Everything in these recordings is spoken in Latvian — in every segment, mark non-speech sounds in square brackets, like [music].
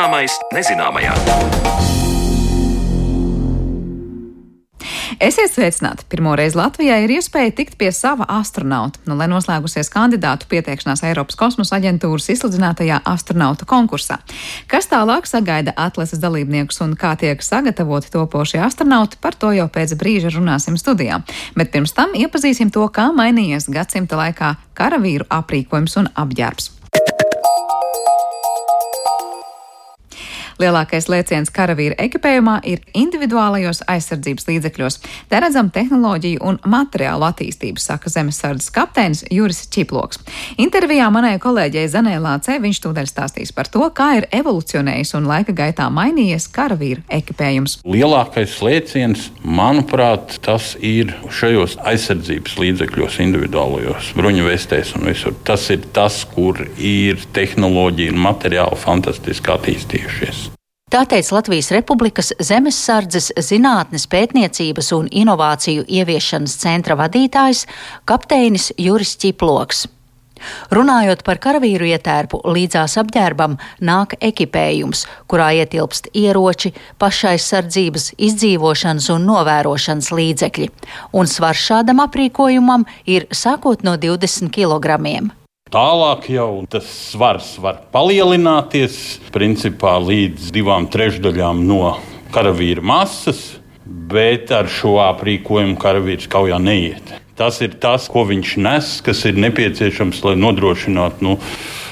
Zināmais nezināmajā. Esiet sveicināti! Pirmo reizi Latvijā ir iespēja tikt pie sava astronauta, nu, lai noslēgusies kandidātu pieteikšanās Eiropas kosmosa aģentūras izsludinātajā astronauta konkursā. Kas tālāk sagaida atlases dalībniekus un kā tiek sagatavoti topošie astronauti, par to jau pēc brīža runāsim studijā. Bet pirms tam iepazīsim to, kā mainījies gadsimta laikā karavīru aprīkojums un apģērbs. Lielākais lēciens karavīra ekipējumā ir individuālajos aizsardzības līdzekļos. Te redzam tehnoloģiju un materiālu attīstību, saka zemesardzes kapteinis Juris Čiploks. Intervijā manai kolēģei Zanē Lācē viņš tūdaļ stāstīs par to, kā ir evolucionējis un laika gaitā mainījies karavīra ekipējums. Lielākais lēciens, manuprāt, tas ir šajos aizsardzības līdzekļos, individuālajos bruņu vestēs un visur. Tas ir tas, kur ir tehnoloģija un materiāli fantastiski attīstījušies. Tā teica Latvijas Republikas Zemesardzes zinātnes pētniecības un inovāciju ieviešanas centra vadītājs kapteinis Juris Čiploks. Runājot par karavīru ietērpu, līdzās apģērbam nāk ekipējums, kurā ietilpst ieroči, pašaizsardzības, izdzīvošanas un novērošanas līdzekļi, un svars šādam aprīkojumam ir sākot no 20 kg. Tālāk jau tas svars var palielināties principā līdz divām trešdaļām no karavīra masas, bet ar šo aprīkojumu karavīrs kaujā neiet. Tas ir tas, ko viņš nes, kas ir nepieciešams, lai nodrošinātu nu,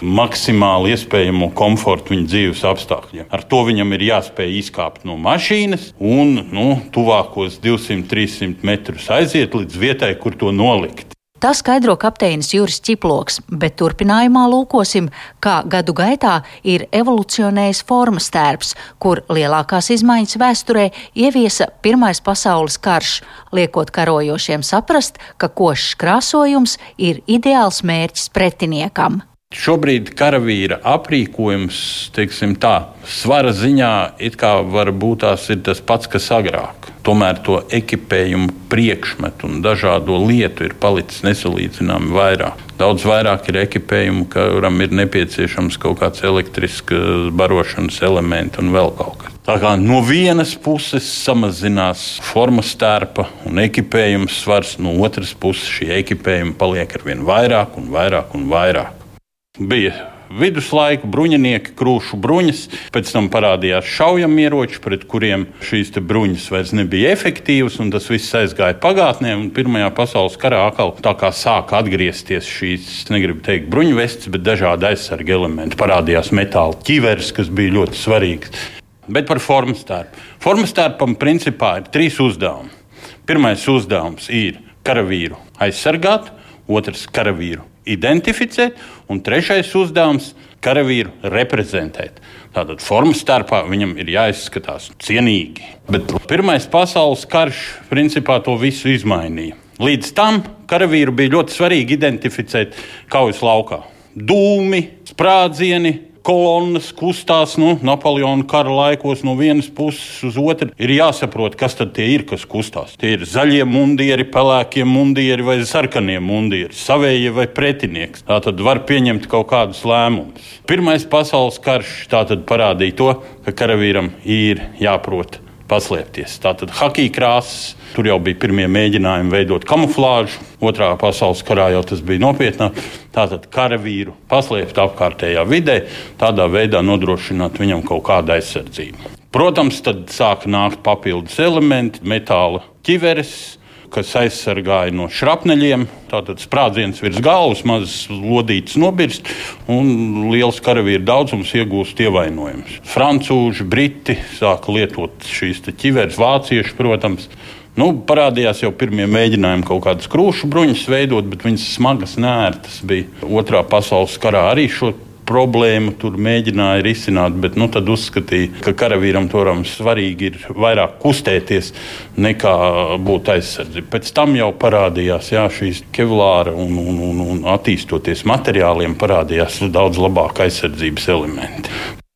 maksimāli iespējamo komfortu viņa dzīves apstākļiem. Ar to viņam ir jāspēj izkāpt no mašīnas un nu, tuvākos 200-300 metrus aiziet līdz vietai, kur to nolikt. Tā skaidro kapteinis Juris Čiploks, bet turpinājumā lūkosim, kā gadu gaitā ir evolucionējis formas tērps, kur lielākās izmaiņas vēsturē ieviesa Pirmais pasaules karš, liekot karojošiem saprast, ka košs krāsojums ir ideāls mērķis pretiniekam. Šobrīd karavīra aprīkojums, teiksim tā, svara ziņā it kā varbūt tās ir tas pats, kas agrāk. Tomēr to ekipējumu priekšmetu un dažādo lietu ir palicis nesalīdzināmi vairāk. Daudz vairāk ir ekipējumu, kuram ir nepieciešams kaut kāds elektrisks barošanas elements un vēl kaut kas. Tā kā no vienas puses samazinās formas tērpa un ekipējuma svars, no otras puses šī ekipējuma paliek ar vien vairāk un vairāk un vairāk bija viduslaiku bruņinieki, krūšu bruņas, pēc tam parādījās šaujamieroči, pret kuriem šīs bruņas vairs nebija efektīvas, un tas viss aizgāja pagātnē. Pirmajā pasaules karā atkal tā kā sāka atgriezties šīs, negribu teikt, bruņu vestes, bet dažādi aizsarga elementi. Parādījās metāla ķiveres, kas bija ļoti svarīgs. Bet par formas tērpu. Formas tērpam principā ir trīs uzdevumi. Pirmais uzdevums ir karavīru aizsargāt, otrs karavīru identificēt, un trešais uzdevums - karavīru reprezentēt. Tātad formas starpā viņam ir jāizskatās cienīgi. Bet Pirmais pasaules karš principā to visu izmainīja. Līdz tam karavīru bija ļoti svarīgi identificēt kaujas laukā. Dūmi, sprādzieni, kolonnas kustās nu, Napoleona kara laikos no vienas puses uz otru. Ir jāsaprot, kas tad ir, kas kustās. Tie ir zaļie mundieri, pelēkie mundieri vai sarkanie mundieri, savējie vai pretinieks. Tā tad var pieņemt kaut kādus lēmumus. Pirmais pasaules karš parādīja to, ka karavīram ir jāprot paslēpties. Tātad hakija krāsas, tur jau bija pirmie mēģinājumi veidot kamuflāžu. Otrā pasaules karā jau tas bija nopietnāk. Tātad karavīru paslēpt apkārtējā vidē, tādā veidā nodrošināt viņam kaut kādu aizsardzību. Protams, tad sāka nākt papildus elementi, metāla ķiveres, kas aizsargāja no šrapneļiem. Tātad sprādziens virs galvas, mazas lodītes nobirst un liels karavīru daudzums iegūst ievainojumus. Francūži, briti sāka lietot šīs ķiveres, vācieši, protams. Nu, parādījās jau pirmie mēģinājumi kaut kādas krūšu bruņas veidot, bet viņas smagas, nērtas bija. Otrā pasaules karā arī šo problēmu tur mēģināja risināt, bet nu, tad uzskatīja, ka karavīram toram svarīgi ir vairāk kustēties nekā būt aizsardzībai. Pēc tam jau parādījās jā, šīs kevlāra un, un, un, un attīstoties materiāliem, parādījās daudz labāk aizsardzības elementi.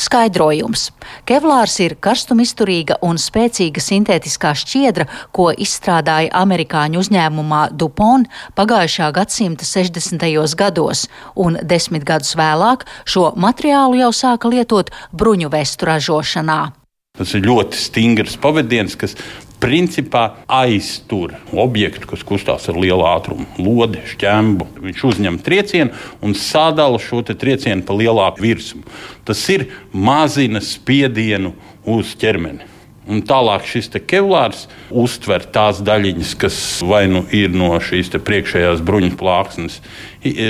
Skaidrojums. Kevlārs ir karstumizturīga un spēcīga sintētiskā šķiedra, ko izstrādāja amerikāņu uzņēmumā Dupont pagājušā gadsimta 60. gados, un desmit gadus vēlāk šo materiālu jau sāka lietot bruņu vestu ražošanā. Tas ir ļoti stingrs pavadiens, kas principā aiztur objektu, kas kustās ar lielu ātrumu, lodi, šķēmu. Viņš uzņem triecienu un sadala šo triecienu pa lielāku virsmu. Tas ir mazina spiedienu uz ķermeni. Un tālāk šis kevlārs uztver tās daļiņas, kas vai nu ir no šīs priekšējās bruņu plāksnes e,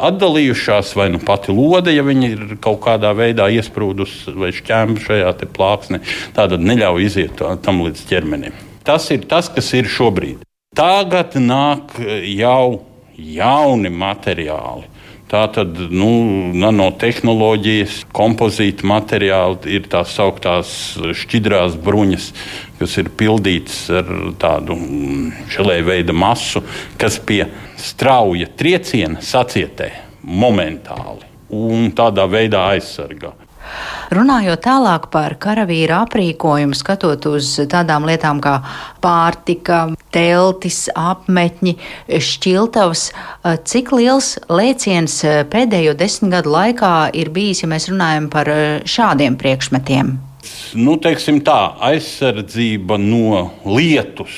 atdalījušās, vai nu pati lode, ja viņi ir kaut kādā veidā iesprūdusi vai šķēma šajā plāksnē, tātad neļauj iziet tam līdz ķermenim. Tas ir tas, kas ir šobrīd. Tagad nāk jau jauni materiāli Tā tad nu, nanotehnoloģijas, kompozīta materiāli ir tās augtās šķidrās bruņas, kas ir pildītas ar tādu šelēju veidu masu, kas pie strauja trieciena sacietē momentāli un tādā veidā aizsargā. Runājot tālāk par karavīra aprīkojumu, skatot uz tādām lietām kā pārtika, teltis, apmetņi, šķiltavas, cik liels lēciens pēdējo desmit gadu laikā ir bijis, ja mēs runājam par šādiem priekšmetiem? Nu, teiksim tā, aizsardzība no lietus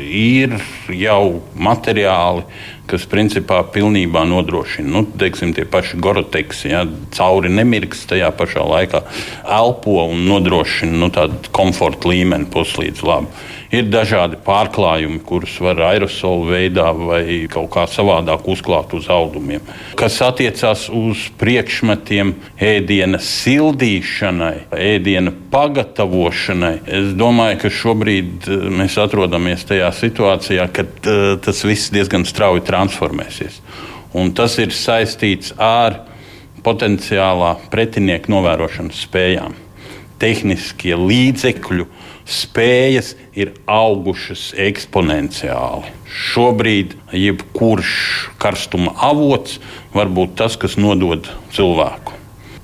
ir jau materiāli, kas principā pilnībā nodrošina. Nu, teiksim, tie paši goroteks, ja, cauri nemirks, tajā pašā laikā elpo un nodrošina nu, tādu komforta līmeni puslīdz labi. Ir dažādi pārklājumi, kurus var aerosolu veidā vai kaut kā savādāk uzklāt uz audumiem. Kas attiecās uz priekšmetiem, ēdiena sildīšanai, ēdiena pagatavošanai, es domāju, ka šobrīd eh, mēs atrodamies tajā situācijā, kad uh, tas viss diezgan strauji transformēsies. Un tas ir saistīts ar potenciālā pretinieka novērošanas spējām. Tehniskie līdzekļi, spējas ir augušas eksponenciāli. Šobrīd jebkurš karstuma avots var būt tas, kas nodod cilvēku.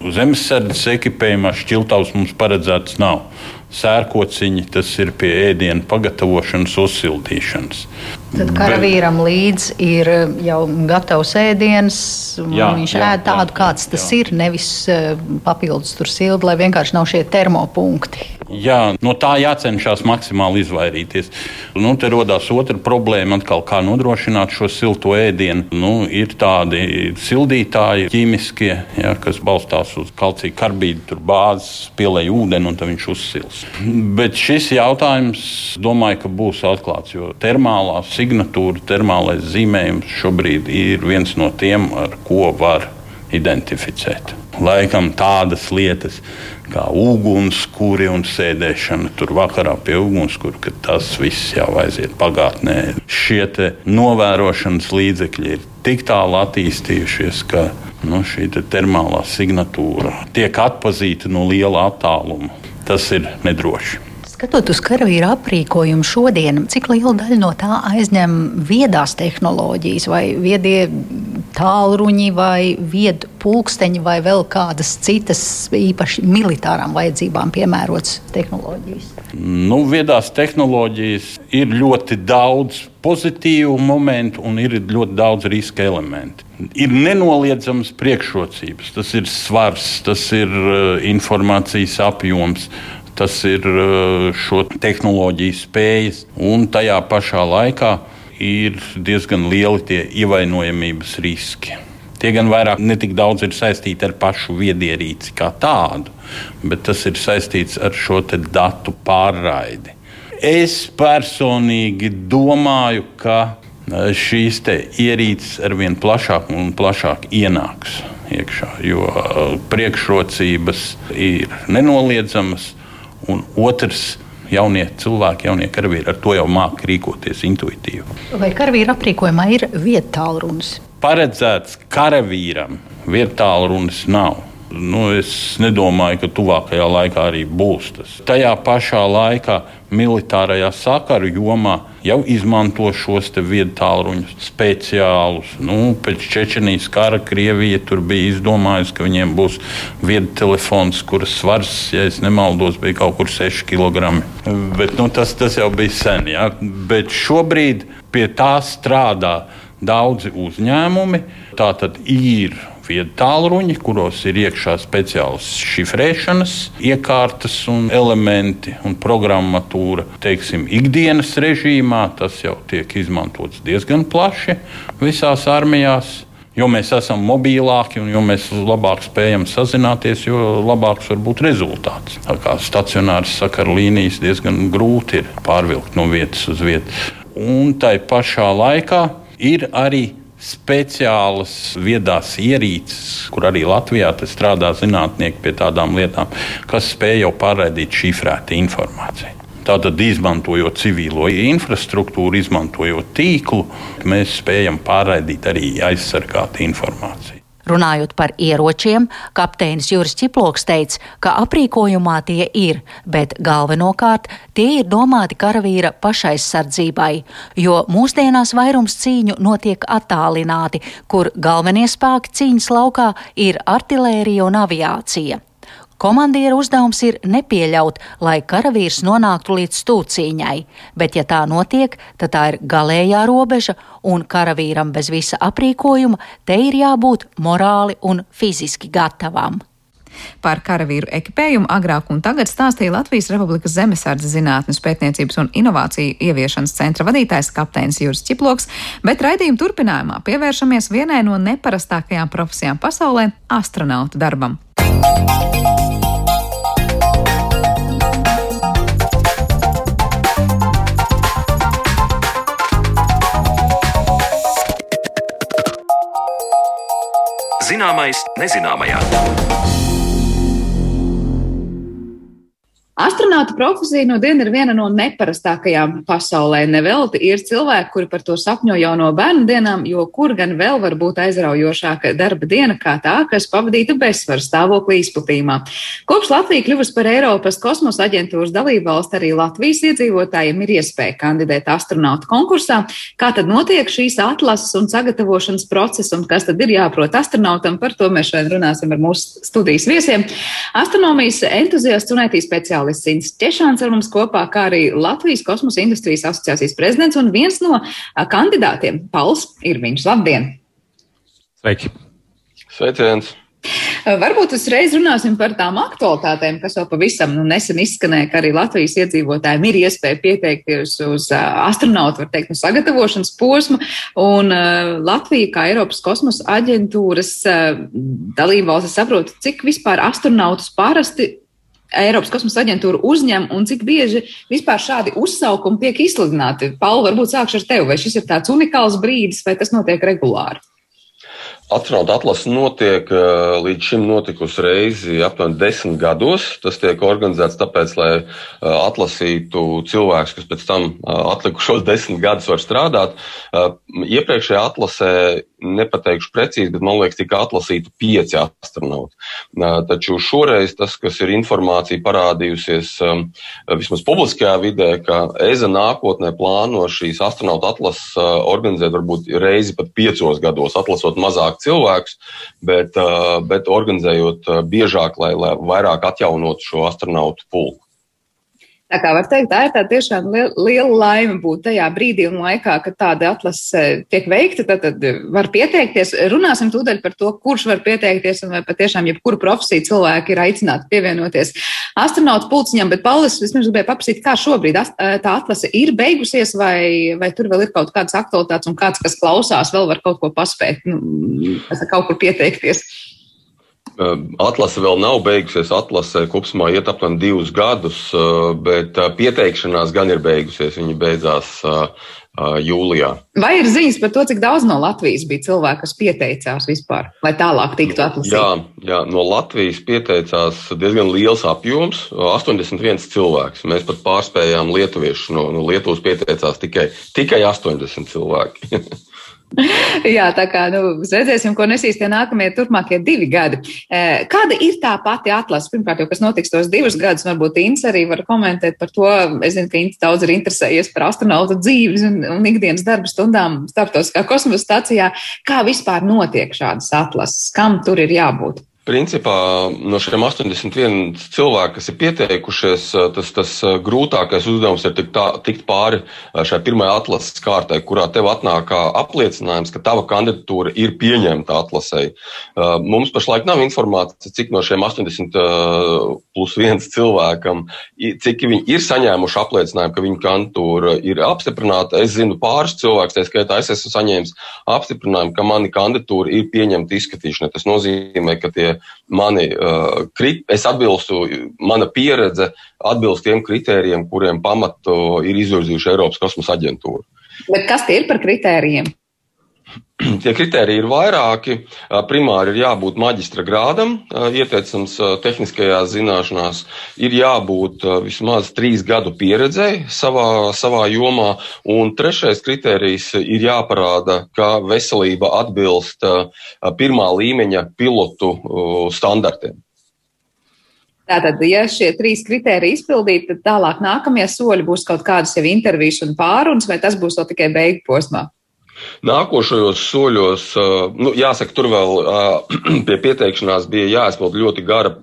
Zemesardzes ekipējumā šķiltavs mums paredzēts nav. Sērkociņi tas ir pie ēdienu pagatavošanas, uzsildīšanas. Tad karavīram Bet, līdzi ir jau gatavs ēdiens. Jā, viņš jā, ēd tādu, jā, kāds tas jā. ir. Nevis eh, papildus tur sildi, lai vienkārši nav šie termopunkti. Jā, no tā jācenšas maksimāli izvairīties. Nu, te radās otra problēma, atkal, kā nodrošināt šo silto ēdienu. Nu, ir tādi sildītāji, ķīmiskie, ja, kas balstās uz kalcija karbīdu, tur bāzes, pielēj ūdeni un viņš uzsils. Bet šis jautājums, domāju, ka būs atklāts, jo termālā signatūra, termālais zīmējums šobrīd ir viens no tiem, ar ko var identificēt. Laikam tādas lietas kā ugunskura un sēdēšana tur vakarā pie ugunskura, ka tas viss jau aiziet pagātnē. Šie novērošanas līdzekļi ir tik tālu attīstījušies, ka nu, šī te termālā signatūra tiek atpazīta no liela attāluma. Tas ir nedroši. Skatot uz karavīru aprīkojumu šodien, cik liela daļa no tā aizņem viedās tehnoloģijas vai viedie tālruņi vai viedu pulksteņi vai vēl kādas citas īpaši militārām vajadzībām piemērotas tehnoloģijas? Nu, viedās tehnoloģijas ir ļoti daudz pozitīvu momentu un ir ļoti daudz riska elementu. Ir nenoliedzamas priekšrocības. Tas ir svars, tas ir uh, informācijas apjoms, tas ir uh, šo tehnoloģiju spējas un tajā pašā laikā ir diezgan lieli tie ievainojamības riski. Tie gan vairāk ne tik daudz ir saistīti ar pašu viedierīci kā tādu, bet tas ir saistīts ar šo datu pārraidi. Es personīgi domāju, ka e, šīs ierīces ar vien plašāk un plašāk ienāks iekšā, jo e, priekšrocības ir nenoliedzamas, un otrs jaunie cilvēki, jaunie karavīri ar to jau māca rīkoties intuitīvi. Vai karavīra aprīkojumā ir vietālrunis? Paredzēts karavīram vietālrunis nav. Nu, es nedomāju, ka tuvākajā laikā arī būs tas. Tajā pašā laikā militārajā sakaru jomā jau izmanto šos viedu tālruņus speciālus. Nu, pēc Čečenijas kara Krievija bija izdomājusi, ka viņiem būs viedu telefons, kuras svars, ja nemaldos, bija kaut kur 6 kg. Bet, nu, tas, tas jau bija sen. Ja? Bet šobrīd pie tā strādā daudzi uzņēmumi. Tā tad ir viedu tālruņi, kuros ir iekšā speciāls šifrēšanas iekārtas un elementi un programmatūra. Teiksim, ikdienas režīmā tas jau tiek izmantots diezgan plaši visās armijās. Jo mēs esam mobilāki un jo mēs labāk spējam sazināties, jo labāks var būt rezultāts. Tā kā stacionāras sakaru līnijas diezgan grūti ir pārvilkt no vietas uz vietu. Un tai pašā laikā ir arī speciālas viedās ierīces, kur arī Latvijā strādā zinātnieki pie tādām lietām, kas spēj jau pārraidīt šifrētu informāciju. Tātad, izmantojot civilo infrastruktūru, izmantojot tīklu, mēs spējam pārraidīt arī aizsargātu informāciju. Runājot par ieročiem, kapteinis Juris Čiploks teica, ka aprīkojumā tie ir, bet galvenokārt tie ir domāti karavīra pašaizsardzībai, jo mūsdienās vairums cīņu notiek attālināti, kur galvenie spēki cīņas laukā ir artilērija un aviācija. Komandiera uzdevums ir nepieļaut, lai karavīrs nonāktu līdz stūcīņai, bet, ja tā notiek, tad tā ir galējā robeža, un karavīram bez visa aprīkojuma te ir jābūt morāli un fiziski gatavam. Par karavīru ekipējumu agrāk un tagad stāstīja Latvijas Republikas Zemesardzes zinātnes pētniecības un inovāciju ieviešanas centra vadītājs kapteinis Juris Čiploks, bet raidījuma turpinājumā pievēršamies vienai no neparastākajām profesijām pasaulē - astronauta darbam. Zināmais nezināmajā. Astronauta profesija no diena ir viena no neparastākajām pasaulē. Nevelti ir cilvēki, kuri par to sapņo jau no bērnu dienām, jo kur gan vēl var būt aizraujošāka darba diena kā tā, kas pavadīta bezsvaru stāvoklī izplatījumā. Kopš Latvija kļuvusi par Eiropas kosmosa aģentūras dalību valsti, arī Latvijas iedzīvotājiem ir iespēja kandidēt astronauta konkursā. Kā tad notiek šīs atlases un sagatavošanas process un kas tad ir jāprot astronautam? Par to mēs šodien runāsim ar mūsu studijas viesiem. Astronomijas entuziasts un IT speciālists žurnālists Inns Češāns ar mums kopā, kā arī Latvijas kosmosa industrijas asociācijas prezidents un viens no kandidātiem - Pauls Irviņš. Labdien! Sveiki! Sveiciens! Varbūt uzreiz runāsim par tām aktualitātēm, kas jau pavisam nu, nesen izskanēja, ka arī Latvijas iedzīvotājiem ir iespēja pieteikties uz astronautu, var teikt, no sagatavošanas posmu. Un uh, Latvija, kā Eiropas kosmosa aģentūras uh, dalībvalsts, saprot, cik vispār astronautus parasti Eiropas kosmosa aģentūra uzņem un cik bieži vispār šādi uzsaukumi tiek izsludināti? Pauli, varbūt sākšu ar tevi, vai šis ir tāds unikāls brīdis, vai tas notiek regulāri? Astronauta atlase notiek eh, līdz šim notikusi reizi aptuveni desmit gados. Tas tiek organizēts tāpēc, lai eh, atlasītu cilvēkus, kas pēc tam eh, atlikušos desmit gadus var strādāt. Iepriekšējā atlasē nepateikšu precīzi, bet man liekas, tika atlasīti pieci astronauti. Taču šoreiz tas, kas ir informācija parādījusies vismaz publiskajā vidē, ka EZA nākotnē plāno šīs astronautu atlases organizēt varbūt reizi pat piecos gados, atlasot mazāk cilvēkus, bet, bet organizējot biežāk, lai, lai vairāk atjaunotu šo astronautu pulku. Tā kā var teikt, tā ir tā tiešām liela, laime būt tajā brīdī un laikā, kad tāda atlase tiek veikta, tad, tad var pieteikties. Runāsim tūdaļ par to, kurš var pieteikties un vai patiešām jebkuru profesiju cilvēki ir aicināti pievienoties astronautu pulciņam, bet Paulis vismaz gribēja paprasīt, kā šobrīd tā atlase ir beigusies vai, vai tur vēl ir kaut kādas aktualitātes un kāds, kas klausās, vēl var kaut ko paspēt, nu, kaut kur pieteikties. Atlase vēl nav beigusies. Atlase kopumā iet aptuveni divus gadus, bet pieteikšanās gan ir beigusies. Viņa beidzās jūlijā. Vai ir ziņas par to, cik daudz no Latvijas bija cilvēku, kas pieteicās vispār, lai tālāk tiktu atlasīti? Jā, jā, no Latvijas pieteicās diezgan liels apjoms - 81 cilvēks. Mēs pat pārspējām lietuviešus. No, no Lietuvas pieteicās tikai, tikai 80 cilvēki. [laughs] [laughs] Jā, tā kā nu, redzēsim, ko nesīs tie nākamie turpmākie divi gadi. Kāda ir tā pati atlase? Pirmkārt, jau kas notiks tos divus gadus, varbūt Inns arī var komentēt par to. Es zinu, ka Inns daudz ir interesējies par astronautu dzīves un, un ikdienas darba stundām starptautiskā kosmosa stācijā. Kā vispār notiek šādas atlases? Kam tur ir jābūt? Principā no šiem 81 cilvēkiem, kas ir pieteikušies, tas, tas grūtākais uzdevums ir tikt, tā, tikt pāri šai pirmajai atlases kārtai, kurā tev atnāk apliecinājums, ka tava kandidatūra ir pieņemta atlasē. Mums pašlaik nav informācija, cik no šiem 80 plus viens cilvēkam, cik viņi ir saņēmuši apliecinājumu, ka viņu kandidatūra ir apstiprināta. Es zinu pāris cilvēkus, tā skaitā es esmu saņēmis apstiprinājumu, ka mani kandidatūra ir pieņemta izskatīšanai. Tas nozīmē, ka tie mani, uh, krit, es atbilstu, mana pieredze atbilst tiem kritērijiem, kuriem pamatu ir izvirzījuši Eiropas kosmosa aģentūra. Bet kas tie ir par kritērijiem? [clears throat] Tie kriteriji ir vairāki. Primāri ir jābūt maģistra grādam, ieteicams tehniskajās zināšanās, ir jābūt vismaz trīs gadu pieredzei savā, savā jomā, un trešais kriterijs ir jāparāda, ka veselība atbilst pirmā līmeņa pilotu standartiem. Tātad, ja šie trīs kriteriji izpildīti, tad tālāk nākamie soļi būs kaut kādas jau intervijas un pārunas, vai tas būs vēl tikai beigu posmā? Nākošajos soļos, nu, jāsaka, tur vēl [clears throat] pie pieteikšanās bija jāizpild ļoti gara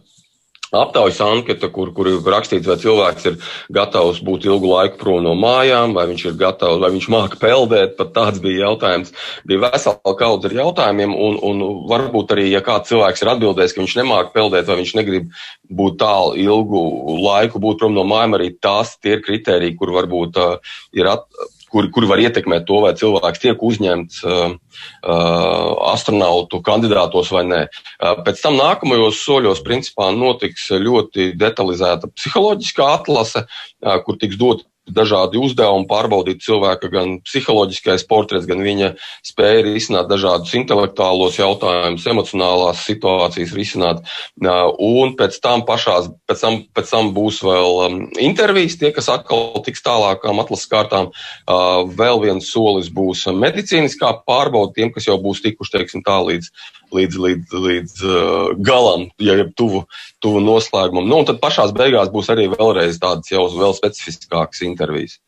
aptaujas anketa, kur, kur ir rakstīts, vai cilvēks ir gatavs būt ilgu laiku prom no mājām, vai viņš ir gatavs, vai viņš māca peldēt. Pat tāds bija jautājums. Bija vesela kaudze ar jautājumiem, un, un varbūt arī, ja kāds cilvēks ir atbildējis, ka viņš nemāca peldēt, vai viņš negrib būt tālu ilgu laiku, būt prom no mājām, arī tās tie ir kriteriji, kur varbūt uh, ir at, kuri, kuri var ietekmēt to, vai cilvēks tiek uzņemts uh, astronautu kandidātos vai nē. Pēc tam nākamajos soļos principā notiks ļoti detalizēta psiholoģiskā atlase, kur tiks dot dažādi uzdevumi, pārbaudīt cilvēka gan psiholoģiskais portrets, gan viņa spēja risināt dažādus intelektuālos jautājumus, emocionālās situācijas risināt. Un pēc tam pašās, pēc tam, pēc tam būs vēl um, intervijas, tie, kas atkal tiks tālākām atlases kārtām. Vēl viens solis būs medicīniskā pārbauda tiem, kas jau būs tikuši, teiksim, tā līdz līdz, līdz, līdz uh, galam, ja ir tuvu, tuvu noslēgumam. Nu, un tad pašās beigās būs arī vēlreiz tādas jau vēl specifiskākas intervijas.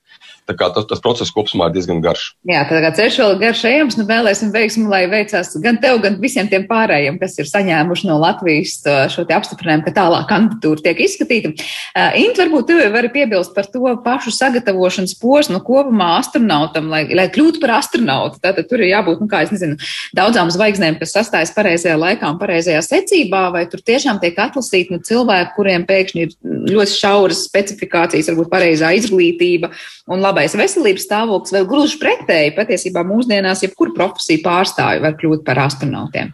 Tas, tas process kopumā ir diezgan garš. Jā, tā kā ceļš vēl garš ejams, nu vēlēsim veiksmu, lai veicās gan tev, gan visiem tiem pārējiem, kas ir saņēmuši no Latvijas šo apstiprinājumu, ka tālāk kandidatūra tiek izskatīta. Uh, Int, varbūt tu vari piebilst par to pašu sagatavošanas posmu kopumā astronautam, lai, lai kļūtu par astronautu. Tātad tur ir jābūt, nu kā es nezinu, daudzām zvaigznēm, kas sastājas pareizajā laikā un pareizajā secībā, vai tur tiešām tiek atlasīti nu, cilvēki, kuriem pēkšņi ir ļoti šauras specifikācijas, varbūt pareizā izglītība un labais veselības stāvoklis, vai gluži pretēji, patiesībā mūsdienās jebkuru profesiju pārstāvi var kļūt par astronautiem?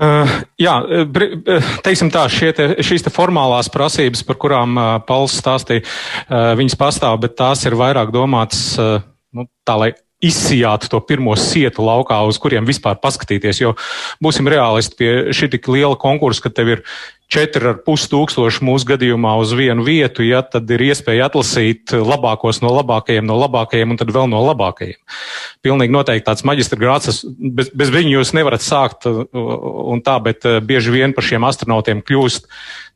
Uh, jā, teiksim tā, te, šīs te formālās prasības, par kurām uh, Pauls stāstīja, uh, viņas pastāv, bet tās ir vairāk domātas uh, nu, tā, lai izsijātu to pirmo sietu laukā, uz kuriem vispār paskatīties. Jo būsim realisti pie šī tik liela konkursa, ka tev ir 4,5 tūkstoši mūsu gadījumā uz vienu vietu, ja tad ir iespēja atlasīt labākos no labākajiem, no labākajiem un tad vēl no labākajiem. Pilnīgi noteikti tāds maģistra grāts, bez, bez viņa jūs nevarat sākt un tā, bet eh, bieži vien par šiem astronautiem kļūst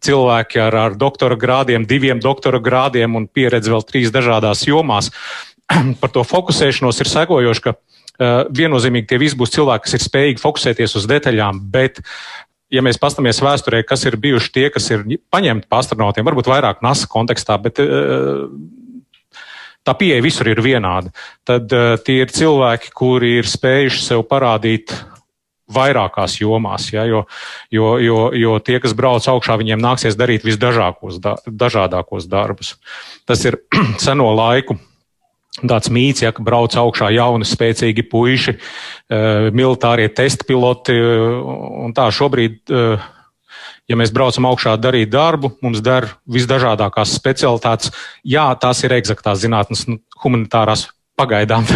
cilvēki ar, ar doktora grādiem, diviem doktora grādiem un pieredzi vēl trīs dažādās jomās. [clears throat] par to fokusēšanos ir sekojoši, ka uh, viennozīmīgi tie visi būs cilvēki, kas ir spējīgi fokusēties uz detaļām, bet ja mēs paskatāmies vēsturē, kas ir bijuši tie, kas ir paņemti pa astronautiem, varbūt vairāk NASA kontekstā, bet uh, tā pieeja visur ir vienāda. Tad uh, tie ir cilvēki, kuri ir spējuši sev parādīt vairākās jomās, ja, jo, jo, jo, jo tie, kas brauc augšā, viņiem nāksies darīt visdažādākos da, darbus. Tas ir [clears throat] seno laiku tāds mīts, ja brauc augšā jauni, spēcīgi puiši, uh, militārie testpiloti. Uh, un tā šobrīd, uh, ja mēs braucam augšā darīt darbu, mums der visdažādākās specialitātes. Jā, tās ir eksaktās zinātnes, nu, humanitārās pagaidām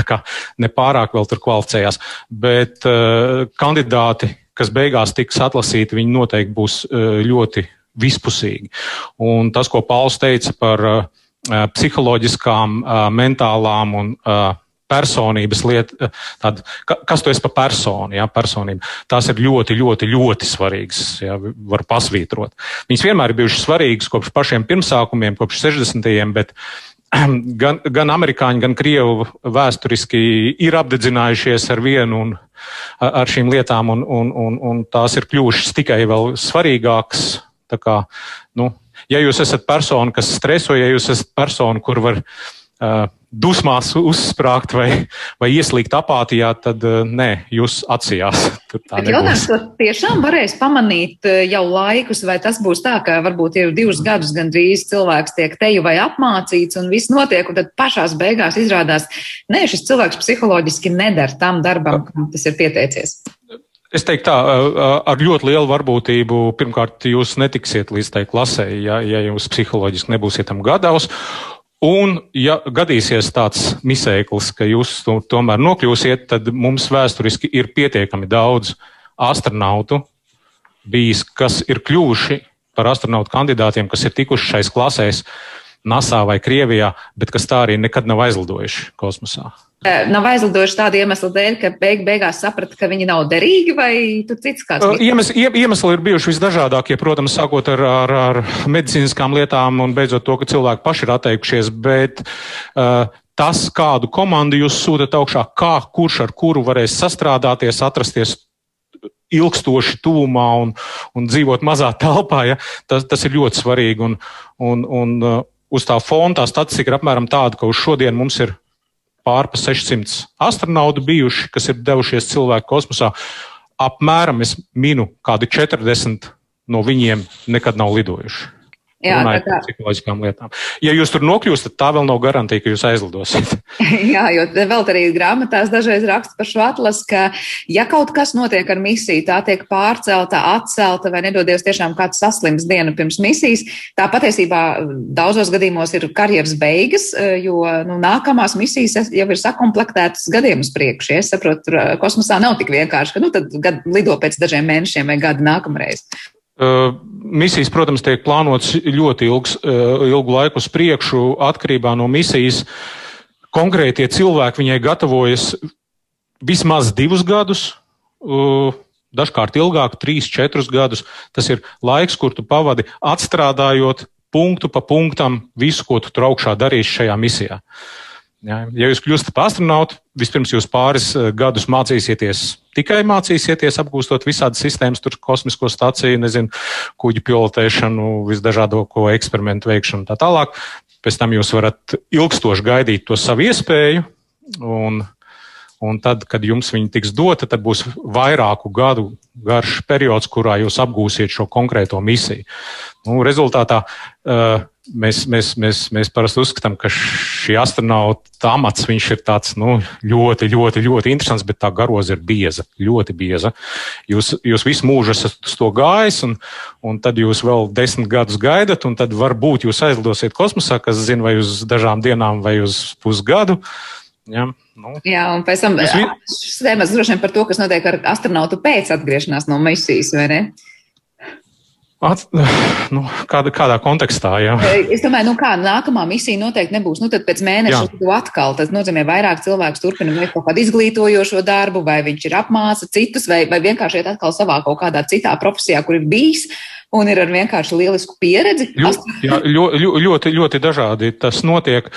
nepārāk vēl tur kvalificējās, bet uh, kandidāti, kas beigās tiks atlasīti, viņi noteikti būs uh, ļoti vispusīgi. Un tas, ko Pauls teica par uh, psiholoģiskām, mentālām un personības lieta, tāda, kas tu esi pa personu, jā, personība. Tās ir ļoti, ļoti, ļoti svarīgas, jā, var pasvītrot. Viņas vienmēr ir bijušas svarīgas kopš pašiem pirmsākumiem, kopš 60. bet [clears throat] gan, gan amerikāņi, gan krievi vēsturiski ir apdedzinājušies ar vienu un ar šīm lietām, un, un, un, un tās ir kļuvušas tikai vēl svarīgākas. Tā kā, nu, ja jūs esat persona, kas streso, ja jūs esat persona, kur var uh, dusmās uzsprāgt vai, vai ieslīgt apātijā, tad uh, nē, jūs atsijās. Jautājums, ko tiešām varēs pamanīt jau laikus, vai tas būs tā, ka varbūt ir divus gadus gandrīz cilvēks tiek teju vai apmācīts un viss notiek, un tad pašās beigās izrādās, nē, šis cilvēks psiholoģiski nedara tam darbam, kam tas ir pieteicies. Es teiktu, tā, ar ļoti lielu varbūtību, pirmkārt, jūs netiksiet līdz tai klasē, ja, ja jūs psiholoģiski nebūsiet tam gadaus. Un, ja gadīsies tāds misēklis, ka jūs to, tomēr nokļūsiet, tad mums vēsturiski ir pietiekami daudz astronautu bijis, kas ir kļuvuši par astronautu kandidātiem, kas ir tikuši šais klasēs NASA vai Krievijā, bet kas tā arī nekad nav aizlidojuši kosmosā. Nav aizlidojuši tādu iemeslu dēļ, ka beig beigās saprata, ka viņi nav derīgi, vai tur cits kāds? Iemes, iemesli ir bijuši visdažādākie, protams, sākot ar, ar, ar medicīniskām lietām un beidzot to, ka cilvēki paši ir atteikušies, bet uh, tas, kādu komandu jūs sūtat augšā, kā kurš ar kuru varēs sastrādāties, atrasties ilgstoši tūmā un, un dzīvot mazā telpā, ja, tas, tas ir ļoti svarīgi. Un, un, un, uz tā fona tā statistika ir apmēram tāda, ka uz šodien mums ir pārpa 600 astronautu bijuši, kas ir devušies cilvēku kosmosā. Apmēram es minu, kādi 40 no viņiem nekad nav lidojuši. Jā, tā kā psiholoģiskām lietām. Ja jūs tur nokļūstat, tā vēl nav garantija, ka jūs aizlidosiet. [laughs] Jā, jo vēl arī grāmatās dažreiz raksta par šo atlasu, ka ja kaut kas notiek ar misiju, tā tiek pārcelta, atcelta vai nedodies tiešām kāds saslims dienu pirms misijas, tā patiesībā daudzos gadījumos ir karjeras beigas, jo nu, nākamās misijas jau ir sakomplektētas gadiem uz priekšu. Ja? Es saprotu, tur kosmosā nav tik vienkārši, ka nu, tad lido pēc dažiem mēnešiem vai gadu nākamreiz. Misijas, protams, tiek plānotas ļoti ilgs, ilgu laiku uz priekšu, atkarībā no misijas. Konkrētie cilvēki viņai gatavojas vismaz divus gadus, dažkārt ilgāk, trīs, četrus gadus. Tas ir laiks, kur tu pavadi atstrādājot punktu pa punktam visu, ko tu tur augšā darīsi šajā misijā. Uh, Ja, ja jūs kļūstat par astronautu, vispirms jūs pāris eh, gadus mācīsieties, tikai mācīsieties, apgūstot visādas sistēmas, tur kosmisko staciju, nezinu, kuģu pilotēšanu, visdažādāko eksperimentu veikšanu un tā tālāk. Pēc tam jūs varat ilgstoši gaidīt to savu iespēju, un Un tad, kad jums viņa tiks dota, tad būs vairāku gadu garš periods, kurā jūs apgūsiet šo konkrēto misiju. Nu, rezultātā uh, mēs, mēs, mēs, mēs parasti uzskatām, ka šī astronauta amats ir tāds nu, ļoti, ļoti, ļoti interesants, bet tā garoza ir bieza, ļoti bieza. Jūs, jūs visu mūžu esat uz to gājis, un, un tad jūs vēl desmit gadus gaidat, un tad varbūt jūs aizlidosiet kosmosā, kas zina, vai uz dažām dienām, vai uz pusgadu. Ja. Nu. Jā, un pēc tam vi... šis tēmas droši vien par to, kas notiek ar astronautu pēc atgriešanās no misijas, vai ne? At, [sighs] nu, kāda, kādā kontekstā, jā. Es domāju, nu kā nākamā misija noteikti nebūs. Nu, tad pēc mēneša to atkal. Tas nozīmē, vairāk cilvēks turpina veikt kaut kādu izglītojošo darbu, vai viņš ir apmāca citus, vai, vai vienkārši iet atkal savā kaut kādā citā profesijā, kur ir bijis un ir ar vienkārši lielisku pieredzi. Ļoti, jā, ļoti, ļoti, ļoti dažādi tas notiek.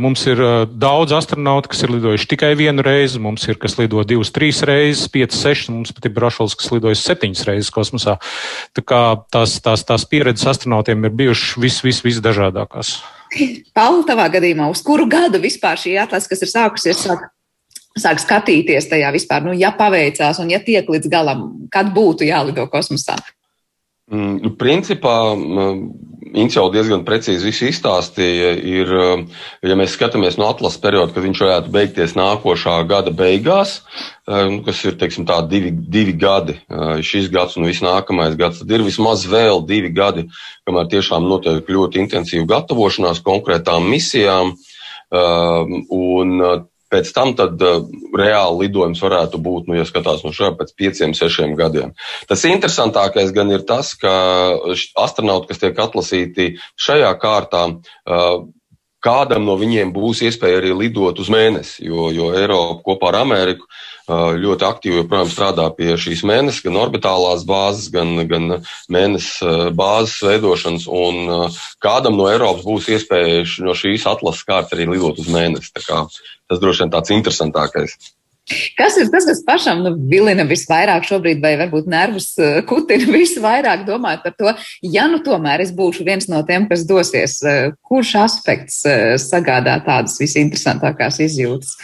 Mums ir daudz astronautu, kas ir lidojuši tikai vienu reizi, mums ir, kas lido divas, trīs reizes, piecas, sešas, mums pat ir brašals, kas lidojas septiņas reizes kosmosā. Tā kā tās, tās, tās pieredzes astronautiem ir bijušas vis, vis, visdažādākās. Paula, tavā gadījumā, uz kuru gadu vispār šī atlase, kas ir sākusies, sāk, sāk skatīties tajā vispār, nu, ja paveicās un ja tiek līdz galam, kad būtu jālido kosmosā? Mm, nu, principā mm, Inns jau diezgan precīzi visu izstāstīja. Ir, mm, ja mēs skatāmies no atlases perioda, kad viņš varētu beigties nākošā gada beigās, kas ir teiksim, tā, divi, divi gadi, šis gads un viss nākamais gads, tad ir vismaz vēl divi gadi, kamēr tiešām notiek ļoti intensīva gatavošanās konkrētām misijām. Un Pēc tam tad uh, reāli lidojums varētu būt, nu, ja skatās no šāda pēc pieciem, sešiem gadiem. Tas interesantākais gan ir tas, ka astronauti, kas tiek atlasīti šajā kārtā, uh, kādam no viņiem būs iespēja arī lidot uz mēnesi, jo, jo Eiropa kopā ar Ameriku ļoti aktīvi joprojām strādā pie šīs mēnesis, gan orbitālās bāzes, gan, gan mēnesis bāzes veidošanas. Un kādam no Eiropas būs iespēja no šīs atlases kārtas arī lidot uz mēnesi. Tas droši vien tāds interesantākais. Kas ir tas, kas pašam nu, vilina visvairāk šobrīd, vai varbūt nervus kutina [laughs] visvairāk domāt par to, ja nu tomēr es būšu viens no tiem, kas dosies, kurš aspekts sagādā tādas visinteresantākās izjūtas?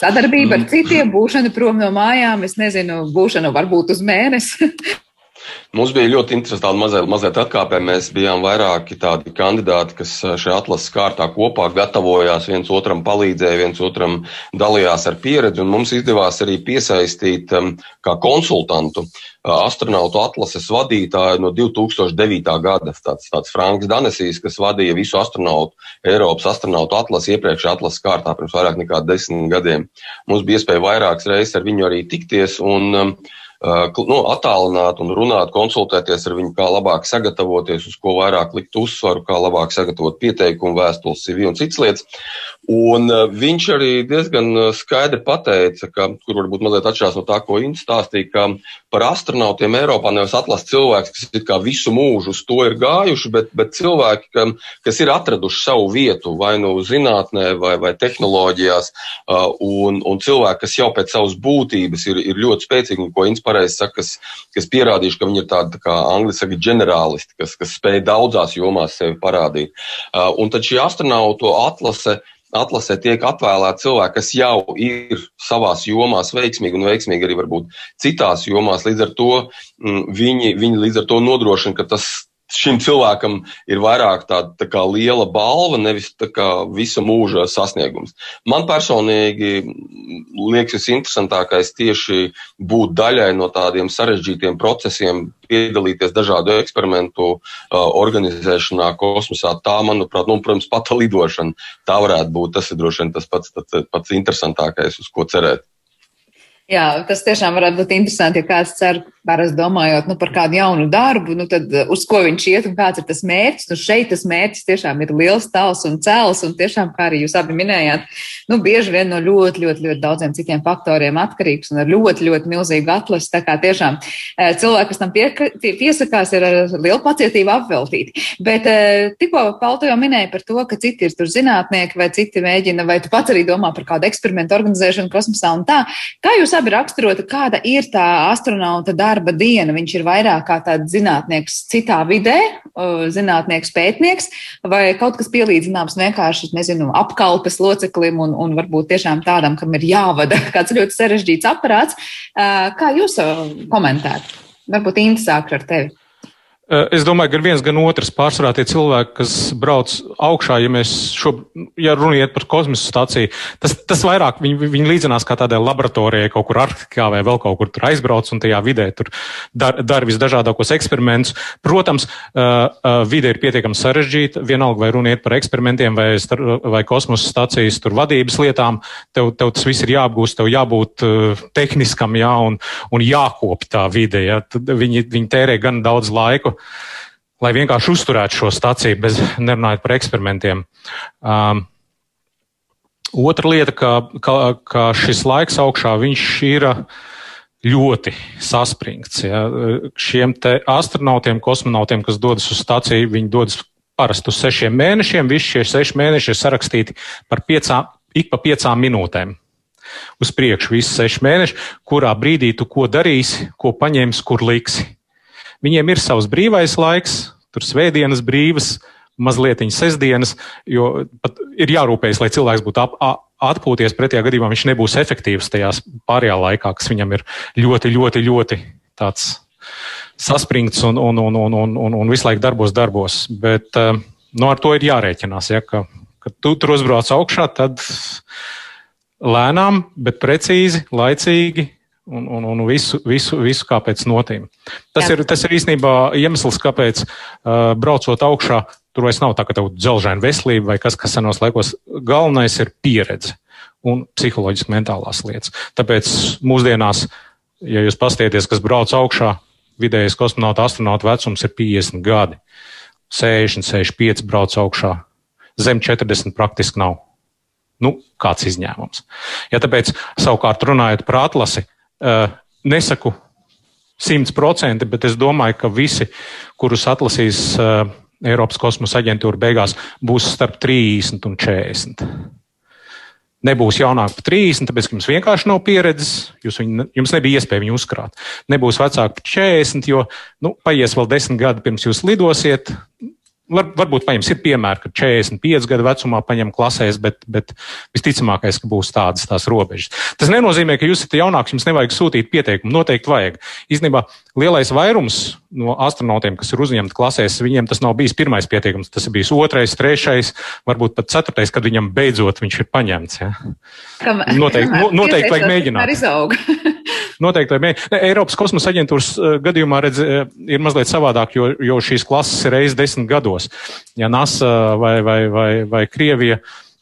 Sadarbība ar mm. citiem, būšana prom no mājām, es nezinu, būšana varbūt uz mēnesi. [laughs] Mums bija ļoti interesanti mazliet, mazliet atkāpē. Mēs bijām vairāki tādi kandidāti, kas šajā atlases kārtā kopā gatavojās, viens otram palīdzēja, viens otram dalījās ar pieredzi. Mums izdevās arī piesaistīt um, kā konsultantu uh, astronautu atlases vadītāju no 2009. gada. Tāds, tāds Franks Danesīs, kas vadīja visu astronautu, Eiropas astronautu atlasi iepriekšējā atlases kārtā pirms vairāk nekā desmit gadiem. Mums bija iespēja vairākas reizes ar viņu arī tikties. Un, um, nu, attālināt un runāt, konsultēties ar viņu, kā labāk sagatavoties, uz ko vairāk likt uzsvaru, kā labāk sagatavot pieteikumu, vēstules, CV un citas lietas. Un viņš arī diezgan skaidri pateica, ka, kur varbūt mazliet atšķirās no tā, ko viņš stāstīja, ka par astronautiem Eiropā nevis atlas cilvēks, kas ir kā visu mūžu uz to ir gājuši, bet, bet cilvēki, ka, kas ir atraduši savu vietu vai nu zinātnē vai, vai tehnoloģijās, un, un cilvēki, kas jau pēc savas būtības ir, ir ļoti spēcīgi un ko inspirē pareizi saka, kas, kas pierādījuši, ka viņi ir tādi, tā kā angļu saka, ģenerālisti, kas, kas spēj daudzās jomās sevi parādīt. Uh, un tad šī astronautu atlase atlasē tiek atvēlēti cilvēki, kas jau ir savās jomās veiksmīgi un veiksmīgi arī varbūt citās jomās. Līdz ar to mm, viņi, viņi līdz ar to nodrošina, ka tas šim cilvēkam ir vairāk tāda tā kā liela balva, nevis kā visa mūža sasniegums. Man personīgi liekas visinteresantākais tieši būt daļai no tādiem sarežģītiem procesiem, piedalīties dažādu eksperimentu uh, organizēšanā kosmosā. Tā, manuprāt, nu, protams, pata lidošana, tā varētu būt. Tas ir droši vien tas pats, tas pats interesantākais, uz ko cerēt. Jā, tas tiešām varētu būt interesanti, ja kāds cer parasti domājot nu, par kādu jaunu darbu, nu, tad uh, uz ko viņš iet un kāds ir tas mērķis. Nu, šeit tas mērķis tiešām ir liels, tāls un cēls, un tiešām, kā arī jūs abi minējāt, nu, bieži vien no ļoti, ļoti, ļoti daudziem citiem faktoriem atkarīgs un ar ļoti, ļoti milzīgu atlasi. Tā kā tiešām uh, cilvēki, kas tam pie, piesakās, ir ar lielu pacietību apveltīti. Bet uh, tikko Palto jau minēja par to, ka citi ir tur zinātnieki vai citi mēģina, vai tu pats arī domā par kādu eksperimentu organizēšanu kosmosā un tā. Kā jūs abi raksturota, kāda ir tā astronauta darba? diena. Viņš ir vairāk kā tāds zinātnieks citā vidē, zinātnieks pētnieks, vai kaut kas pielīdzināms vienkārši, nezinu, apkalpes loceklim un, un varbūt tiešām tādam, kam ir jāvada [laughs] kāds ļoti sarežģīts aparāts. Kā jūs komentētu? Varbūt interesāk ar tevi. Eh, es domāju, ka viens gan otrs pārsvarā tie cilvēki, kas brauc augšā, ja mēs šo, ja runiet par kosmosa stāciju, tas, tas vairāk viņi, viņi līdzinās kā tādai laboratorijai kaut kur Arktikā vai vēl kaut kur tur aizbrauc un tajā vidē tur dara dar visdažādākos eksperimentus. Protams, uh, uh, vide ir pietiekami sarežģīta, vienalga vai runiet par eksperimentiem vai, star, vai kosmosa stācijas tur vadības lietām, tev, tev tas viss ir jāapgūst, tev jābūt tehniskam, jā, un, un jākop tā vide, jā. Tad viņi, viņi tērē gan daudz laiku lai vienkārši uzturētu šo staciju, bez nerunājot par eksperimentiem. Um, otra lieta, ka, ka, ka šis laiks augšā ir ļoti saspringts. Ja. Šiem astronautiem, kosmonautiem, kas dodas uz staciju, viņi dodas parasti uz sešiem mēnešiem. Visi šie seši mēneši ir sarakstīti par piecām, ik pa piecām minūtēm. Uz priekšu visi seši mēneši, kurā brīdī tu ko darīsi, ko paņemsi, kur liksi. Viņiem ir savs brīvais laiks, tur svētdienas brīvas, mazliet sestdienas, jo ir jārūpējas, lai cilvēks būtu ap, atpūties. Pretējā gadījumā viņš nebūs efektīvs tajā pārējā laikā, kas viņam ir ļoti, ļoti, ļoti tāds saspringts un, un, un, un, un, un, un visu laiku darbos, darbos. Bet nu, ar to ir jārēķinās. Ja, ka, kad tu tur uzbrauc augšā, tad lēnām, bet precīzi, laicīgi un, un, un visu, visu, visu kā pēc notīm. Tas Jā. ir, tas ir īstenībā iemesls, kāpēc uh, braucot augšā, tur vairs nav tā, ka tev dzelžaina veselība vai kas, kas senos laikos. Galvenais ir pieredze un psiholoģiski mentālās lietas. Tāpēc mūsdienās, ja jūs pastieties, kas brauc augšā, vidējais kosmonauta astronauta vecums ir 50 gadi. 60, 65 brauc augšā. zem 40 praktiski nav. Nu, kāds izņēmums. Ja tāpēc, savukārt, runājot par atlasi, nesaku 100%, bet es domāju, ka visi, kurus atlasīs Eiropas kosmosa aģentūra, beigās būs starp 30 un 40 nebūs jaunāki par 30, tāpēc, ka jums vienkārši nav pieredzes, jūs viņu, jums nebija iespēja viņu uzkrāt. Nebūs vecāki par 40, jo nu, paies vēl 10 gadi pirms jūs lidosiet. Var, varbūt jums ir piemēri, ka 45 gadu vecumā paņem klasēs, bet, bet visticamākais, ka būs tādas tās robežas. Tas nenozīmē, ka jūs esat jaunāks, jums nevajag sūtīt pieteikumu. Noteikti vajag. Īstenībā lielais vairums no astronautiem, kas ir uzņemti klasēs, viņiem tas nav bijis pirmais pieteikums, tas ir bijis otrais, trešais, varbūt pat ceturtais, kad viņam beidzot viņš ir paņemts. Ja? Kam, noteikti, [laughs] no, [laughs] noteikti vajag mēģināt. Noteikti, vai ne, Eiropas kosmosa aģentūras uh, gadījumā redz, uh, ir mazliet savādāk, jo, jo šīs klases ir reizes desmit gados. Ja NASA vai, vai, vai, vai Krievija,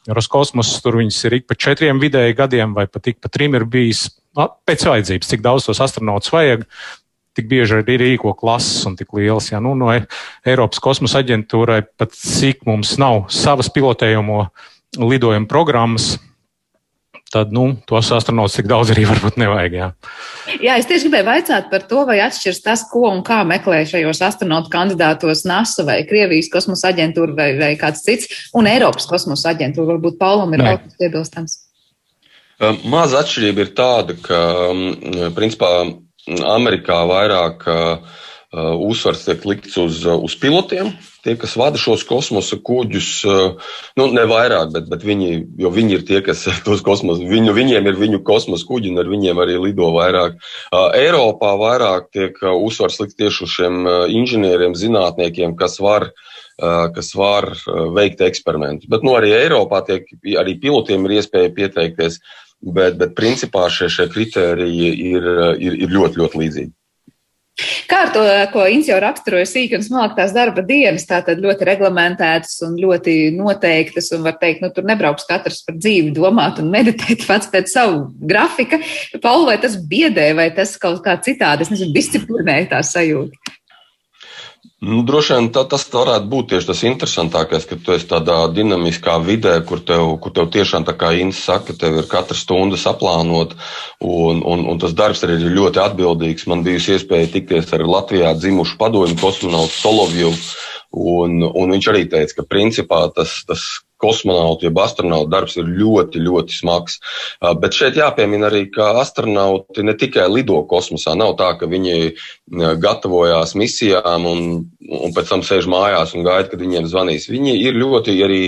Roskosmos, tur viņas ir ik pa četriem vidēji gadiem vai pat ik pa trim ir bijis pēc vajadzības, cik daudz tos astronautus vajag. Tik bieži arī rīko klases un tik liels. Ja, nu, no Eiropas kosmosa aģentūrai pat cik mums nav savas pilotējumu lidojumu programmas, tad nu, tos astronautus tik daudz arī varbūt nevajag. Jā. jā, es tieši gribēju vaicāt par to, vai atšķiras tas, ko un kā meklē šajos astronautu kandidātos NASA vai Krievijas kosmosa aģentūra vai, vai kāds cits, un Eiropas kosmosa aģentūra. Varbūt Paulam ir kaut kas piebilstams. Maza atšķirība ir tāda, ka principā Amerikā vairāk uh, uzsvars tiek likts uz, uz pilotiem, tie, kas vada šos kosmosa kuģus, nu, ne vairāk, bet, bet viņi, viņi ir tie, kas [laughs] tos kosmosa, viņu, viņiem ir viņu kosmosa kuģi, un ar viņiem arī lido vairāk. Eiropā vairāk tiek uzsvars likt tieši uz šiem inženieriem, zinātniekiem, kas var kas var veikt eksperimentus. Bet nu, arī Eiropā tiek, arī pilotiem ir iespēja pieteikties, bet, bet principā šie, šie kriteriji ir, ir, ir ļoti, ļoti līdzīgi. Kā ar to, ko Inns jau raksturoja sīk un smalk tās darba dienas, tātad ļoti reglamentētas un ļoti noteiktas, un var teikt, nu tur nebrauks katrs par dzīvi domāt un meditēt pats pēc savu grafika. Pauli, vai tas biedē, vai tas kaut kā citādi, es nezinu, disciplinē tā sajūta? Nu, droši vien tā, tas varētu būt tieši tas interesantākais, ka tu esi tādā dinamiskā vidē, kur tev, kur tev tiešām, tā kā Inns saka, tev ir katra stunda saplānota, un, un, un tas darbs arī ir ļoti atbildīgs. Man bijusi iespēja tikties ar Latvijā dzimušu padomju kosmonautu Solovjevu, un, un viņš arī teica, ka principā tas, tas kosmonautu, jeb astronautu darbs ir ļoti, ļoti smags. Bet šeit jāpiemina arī, ka astronauti ne tikai lido kosmosā. Nav tā, ka viņi gatavojās misijām un, un pēc tam sēž mājās un gaida, kad viņiem zvanīs. Viņi ir ļoti arī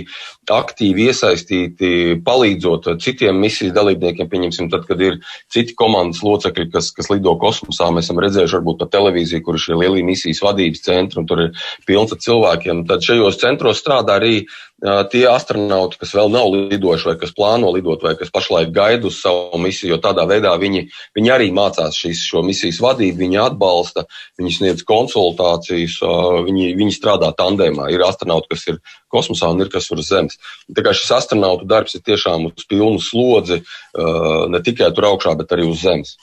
aktīvi iesaistīti, palīdzot citiem misijas dalībniekiem. Pieņemsim, tad, kad ir citi komandas locekļi, kas, kas lido kosmosā, mēs esam redzējuši varbūt pa televīziju, kur ir šie lielie misijas vadības centri un tur ir pilns ar cilvēkiem. Tad šajos centros strādā arī tie astronauti, kas vēl nav lidojuši, vai kas plāno lidot, vai kas pašlaik gaida uz savu misiju, jo tādā veidā viņi, viņi arī mācās šīs, šo misijas vadīt, viņi atbalsta, viņi sniedz konsultācijas, viņi, viņi strādā tandēmā. Ir astronauti, kas ir kosmosā un ir kas uz Zemes. Tā kā šis astronautu darbs ir tiešām uz pilnu slodzi, ne tikai tur augšā, bet arī uz Zemes.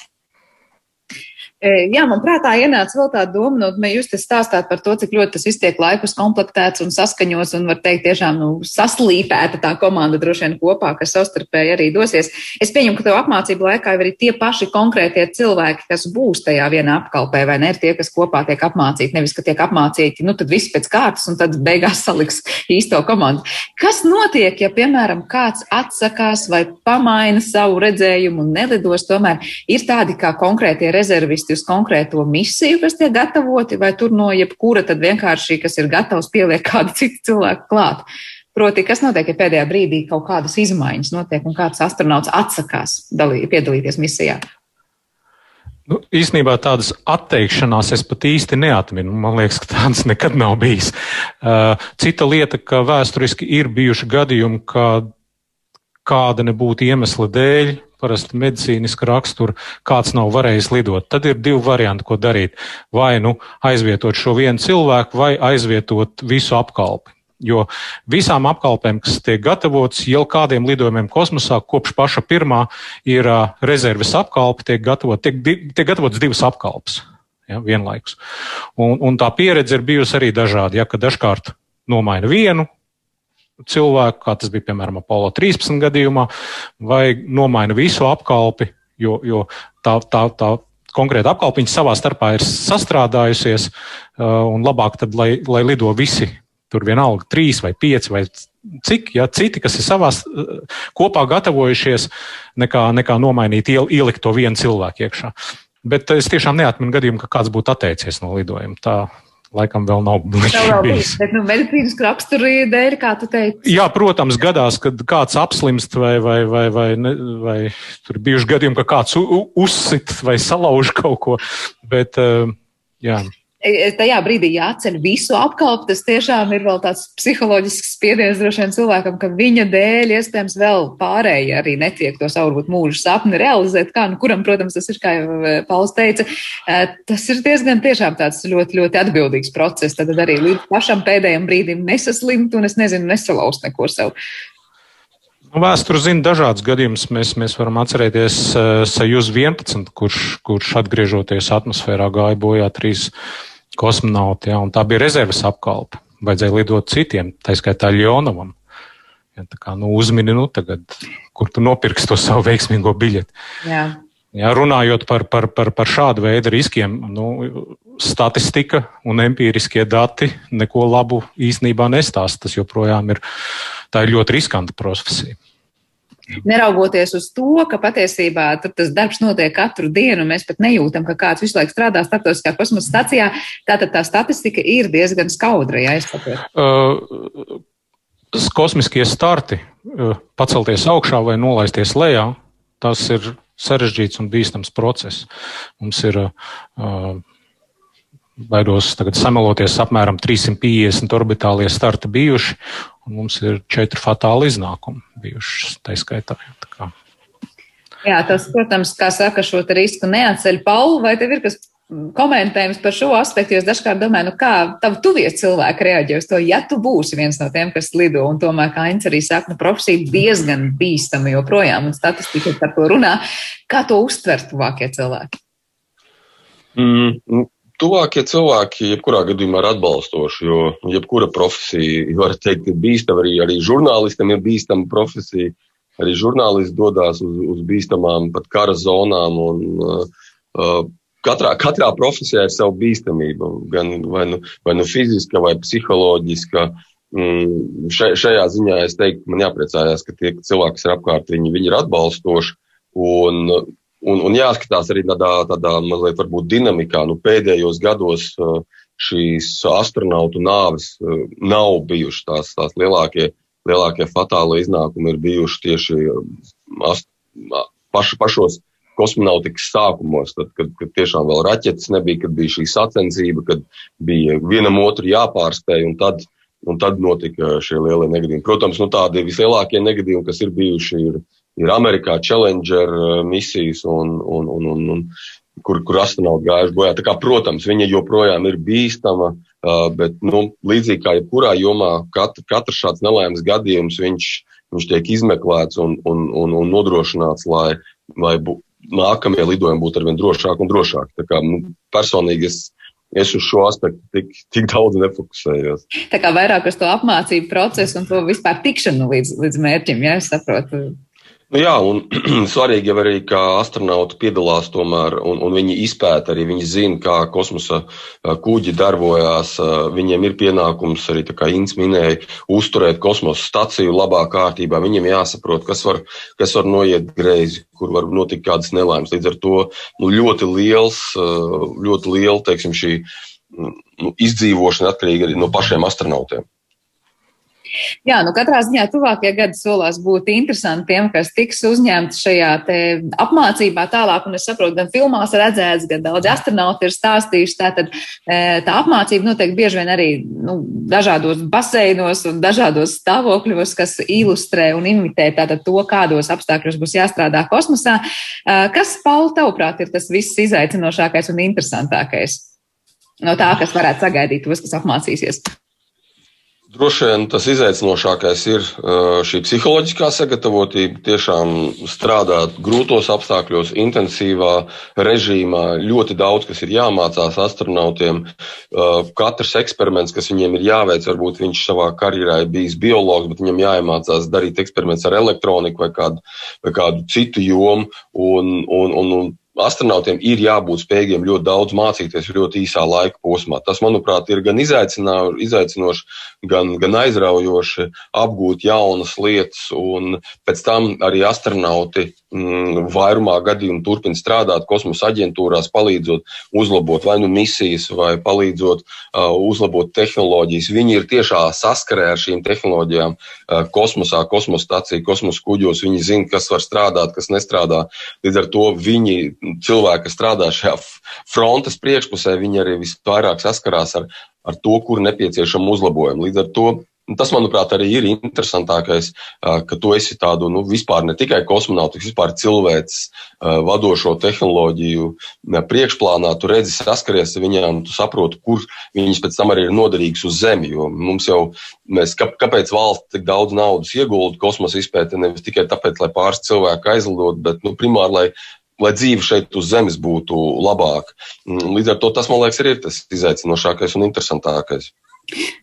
Jā, man prātā ienāca vēl tā doma, nu, no, jūs te stāstāt par to, cik ļoti tas viss tiek laikus komplektēts un saskaņos un, var teikt, tiešām nu, saslīpēta tā komanda droši vien kopā, kas savstarpēji arī dosies. Es pieņemu, ka tev apmācību laikā ir arī tie paši konkrētie cilvēki, kas būs tajā vienā apkalpē, vai ne? Ir tie, kas kopā tiek apmācīti, nevis, ka tiek apmācīti, nu, tad viss pēc kārtas un tad beigās [laughs] saliks īsto komandu. Kas notiek, ja, piemēram, kāds atsakās vai pamaina savu redzējumu un nelidos, tomēr ir tādi kā konkrētie rezervisti? Uz konkrēto misiju, kas tiek gatavoti, vai tur no jebkura tad vienkārši, kas ir gatavs, pieliek kādu citu cilvēku klāt. Proti, kas notiek, ja pēdējā brīdī kaut kādas izmaiņas notiek un kāds astronauts atsakās dalī, piedalīties misijā? Nu, īsnībā tādas atteikšanās es pat īsti neatminu. Man liekas, ka tādas nekad nav bijis. Uh, cita lieta, ka vēsturiski ir bijuši gadījumi, kad kāda nebūtu iemesla dēļ parasti medicīniska rakstura, kāds nav varējis lidot. Tad ir divi varianti, ko darīt. Vai nu aizvietot šo vienu cilvēku, vai aizvietot visu apkalpi. Jo visām apkalpēm, kas tiek gatavotas, jau kādiem lidojumiem kosmosā, kopš paša pirmā ir rezerves apkalpe, tiek, gatavot, tiek, tiek gatavotas divas apkalpes ja, vienlaikus. Un, un tā pieredze ir bijusi arī dažāda. Ja, dažkārt nomaina vienu, cilvēku, kā tas bija piemēram Apollo 13 gadījumā, vai nomaina visu apkalpi, jo, jo tā, tā, tā konkrēta apkalpiņa savā starpā ir sastrādājusies, un labāk tad, lai, lai lido visi tur vienalga trīs vai pieci vai cik, ja citi, kas ir savā kopā gatavojušies, nekā, nekā nomainīt, ielikt to vienu cilvēku iekšā. Bet es tiešām neatminu gadījumu, ka kāds būtu atteicies no lidojuma. Tā laikam vēl nav [laughs] bijis. Bet, nu, medicīnisku raksturu dēļ, kā tu teici? Jā, protams, gadās, kad kāds apslimst vai, vai, vai, vai, ne, vai tur bijuši gadījumi, ka kāds uzsit vai salauž kaut ko. Bet, jā. Tajā brīdī jāceļ visu apkalpu. Tas tiešām ir vēl tāds psiholoģisks spiediens droši vien cilvēkam, ka viņa dēļ iespējams vēl pārējie arī netiek to savu varbūt mūža sapni realizēt. Kā, nu, kuram, protams, tas ir, kā jau e, Pauls teica, tas ir diezgan tiešām tāds ļoti, ļoti atbildīgs process. Tad arī līdz pašam pēdējiem brīdim nesaslimt un es nezinu, nesalauzt neko sev. Nu, Vēsture zina dažādus gadījumus. Mēs, mēs varam atcerēties uh, Sajūz 11, kurš, kurš atgriežoties atmosfērā gāja bojā trīs kosmonauti, ja, un tā bija rezerves apkalpe. Vajadzēja lidot citiem, tā skaitā Ļonavam. Ja, tā kā nu, uzmini, nu, tagad, kur tu nopirksi to savu veiksmīgo biļeti. Jā. Ja, runājot par, par, par, par šādu veidu riskiem, nu, statistika un empiriskie dati neko labu īstenībā nestāsta. Tas joprojām ir, ir ļoti riskanta profesija. Neraugoties uz to, ka patiesībā tas darbs notiek katru dienu, mēs pat nejūtam, ka kāds visu laiku strādā starptautiskā kosmosa stacijā, tātad tā statistika ir diezgan skaudra, ja es saprotu. Uh, kosmiskie starti, uh, pacelties augšā vai nolaisties lejā, tas ir sarežģīts un bīstams process. Mums ir uh, baidos tagad sameloties, apmēram 350 orbitālie starti bijuši, un mums ir četri fatāli iznākumi bijuši tā skaitā. Tā Jā, tas, protams, kā saka, šo risku neatceļ. Pauli, vai tev ir kas komentējums par šo aspektu? Jo es dažkārt domāju, nu kā tavu tuvie cilvēki reaģē uz to, ja tu būsi viens no tiem, kas lido. Un tomēr, kā Ains arī saka, nu, profesija diezgan bīstama joprojām, un statistika par to runā. Kā to uztver tuvākie cilvēki? Mm, nu, Tuvākie cilvēki, jebkurā gadījumā, ir atbalstoši, jo jebkura profesija, [laughs] var teikt, ir bīstama. Arī, arī žurnālistam ir bīstama profesija. Arī žurnālisti dodas uz, uz bīstamām, pat kara zonām. Un, uh, uh, katrā, katrā profesijā ir sava bīstamība, gan vai nu, vai nu fiziska, vai psiholoģiska. Mm, šajā ziņā es teiktu, man jāpriecājās, ka tie cilvēki, kas ir apkārt, viņi, viņi ir atbalstoši. Un, Un, un jāskatās arī tādā, tādā mazliet varbūt dinamikā. Nu, pēdējos gados uh, šīs astronautu nāves uh, nav bijušas tās, tās lielākie, lielākie fatālie iznākumi, ir bijuši tieši uh, ast, paš, pašos kosmonautikas sākumos, tad, kad, kad tiešām vēl raķetes nebija, kad bija šī sacensība, kad bija vienam otru jāpārspēj, un tad, un tad notika šie lielie negadījumi. Protams, nu, tādi vislielākie negadījumi, kas ir bijuši, ir ir Amerikā Challenger uh, misijas, un, un, un, un, un, kur, kur astronauti gājuši bojā. Tā kā, protams, viņa joprojām ir bīstama, uh, bet nu, līdzīgi kā jebkurā jomā, katra, katrs šāds nelaimes gadījums viņš, viņš tiek izmeklēts un, un, un, un nodrošināts, lai, lai bū, nākamie lidojumi būtu arvien drošāki un drošāki. Tā kā, nu, personīgi es es uz šo aspektu tik, tik daudz nefokusējos. Tā kā vairāk uz to apmācību procesu un to vispār tikšanu līdz, līdz mērķim, ja es saprotu. Nu jā, un [clears throat] svarīgi jau arī, ka astronauti piedalās tomēr, un, un viņi izpēta arī, viņi zina, kā kosmosa kuģi darbojās. Viņiem ir pienākums arī, kā Inns minēja, uzturēt kosmosa staciju labā kārtībā. Viņiem jāsaprot, kas var, kas var noiet greizi, kur var notikt kādas nelaimes. Līdz ar to nu, ļoti liels, ļoti liela, teiksim, šī nu, izdzīvošana atkarīga arī no pašiem astronautiem. Jā, nu katrā ziņā tuvākie gadi solās būt interesanti tiem, kas tiks uzņemti šajā apmācībā tālāk. Un es saprotu, gan filmās redzēts, gan daudz astronauti ir stāstījuši. Tātad e, tā apmācība notiek bieži vien arī nu, dažādos baseinos un dažādos stāvokļos, kas ilustrē un imitē tātad to, kādos apstākļos būs jāstrādā kosmosā. E, kas, Pauli, tavuprāt, ir tas viss izaicinošākais un interesantākais no tā, kas varētu sagaidīt tos, kas apmācīsies? Droši vien tas izaicinošākais ir šī psiholoģiskā sagatavotība. Tiešām strādāt grūtos apstākļos, intensīvā režīmā. Ļoti daudz, kas ir jāmācās astronautiem. Katrs eksperiments, kas viņiem ir jāveic, varbūt viņš savā karjerā ir bijis biologs, bet viņam jāiemācās darīt eksperimentus ar elektroniku vai kādu, vai kādu citu jomu. Un, un, un, un astronautiem ir jābūt spējīgiem ļoti daudz mācīties ļoti īsā laika posmā. Tas, manuprāt, ir gan izaicinoši, gan, gan aizraujoši apgūt jaunas lietas, un pēc tam arī astronauti mm, vairumā gadījumu turpina strādāt kosmosa aģentūrās, palīdzot uzlabot vai nu misijas, vai palīdzot uh, uzlabot tehnoloģijas. Viņi ir tiešā saskarē ar šīm tehnoloģijām uh, kosmosā, kosmosa stācijā, kosmosa kuģos. Viņi zina, kas var strādāt, kas nestrādā. Līdz ar to viņi cilvēki, kas strādā šajā frontes priekšpusē, viņi arī visvairāk saskarās ar, ar to, kur nepieciešama uzlabojuma. Līdz ar to tas, manuprāt, arī ir interesantākais, ka tu esi tādu nu, vispār ne tikai kosmonautu, bet vispār cilvēks vadošo tehnoloģiju priekšplānā. Tu redzi, saskaries ar viņiem, tu saproti, kur viņas pēc tam arī ir noderīgas uz Zemi. Jo mums jau, mēs, kāpēc valsts tik daudz naudas iegulda kosmosa izpētē, nevis tikai tāpēc, lai pāris cilvēku aizlidot, bet nu, primāri, lai lai dzīve šeit uz Zemes būtu labāka. Mm, līdz ar to tas, man liekas, ir tas izaicinošākais un interesantākais.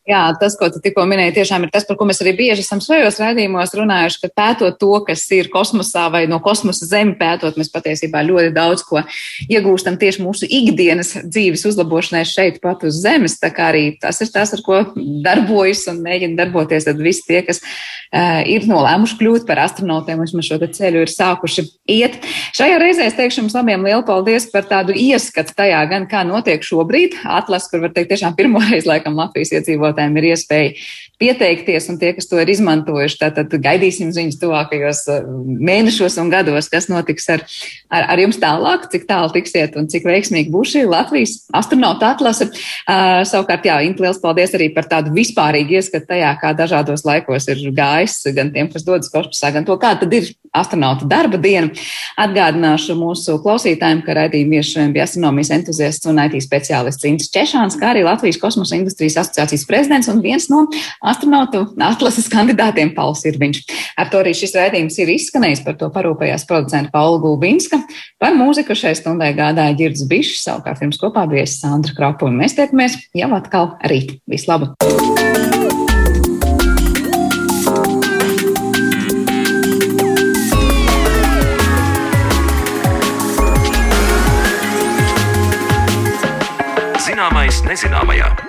Jā, tas, ko tu tikko minēji, tiešām ir tas, par ko mēs arī bieži esam svejos raidījumos runājuši, ka pētot to, kas ir kosmosā vai no kosmosa zemi pētot, mēs patiesībā ļoti daudz ko iegūstam tieši mūsu ikdienas dzīves uzlabošanai šeit pat uz Zemes. Tā kā arī tas ir tas, ar ko darbojas un mēģina darboties tad visi tie, kas uh, ir nolēmuši kļūt par astronautiem, vismaz šo ceļu ir sākuši iet. Šajā reizē es teikšu jums abiem lielu paldies par tādu ieskatu tajā, gan kā notiek šobrīd atlas, kur var teikt tiešām pirmoreiz laikam Latvijas iedzīvotājiem ir iespēja pieteikties, un tie, kas to ir izmantojuši, tātad gaidīsim ziņas tuvākajos uh, mēnešos un gados, kas notiks ar, ar, ar jums tālāk, cik tālu tiksiet un cik veiksmīgi būs šī Latvijas astronauta atlase. Uh, savukārt, jā, Inta, liels paldies arī par tādu vispārīgu ieskatu tajā, kā dažādos laikos ir gājis gan tiem, kas dodas kosmosā, gan to, kā tad ir astronauta darba diena. Atgādināšu mūsu klausītājiem, ka raidījuma viešiem bija astronomijas entuziasts un IT speciālists Ints Češāns, kā arī Latvijas kosmosa industrijas asociācijas prezidents un viens no astronautu atlases kandidātiem Pauls Irviņš. Ar to arī šis raidījums ir izskanējis, par to parūpējās producenta Paula Gulbinska. Par mūziku šai stundai gādāja Girds Bišs, savukārt jums kopā bija Sandra Kropa un mēs tiekamies jau atkal rīt. Vislabāk! Zināmais nezināmajā.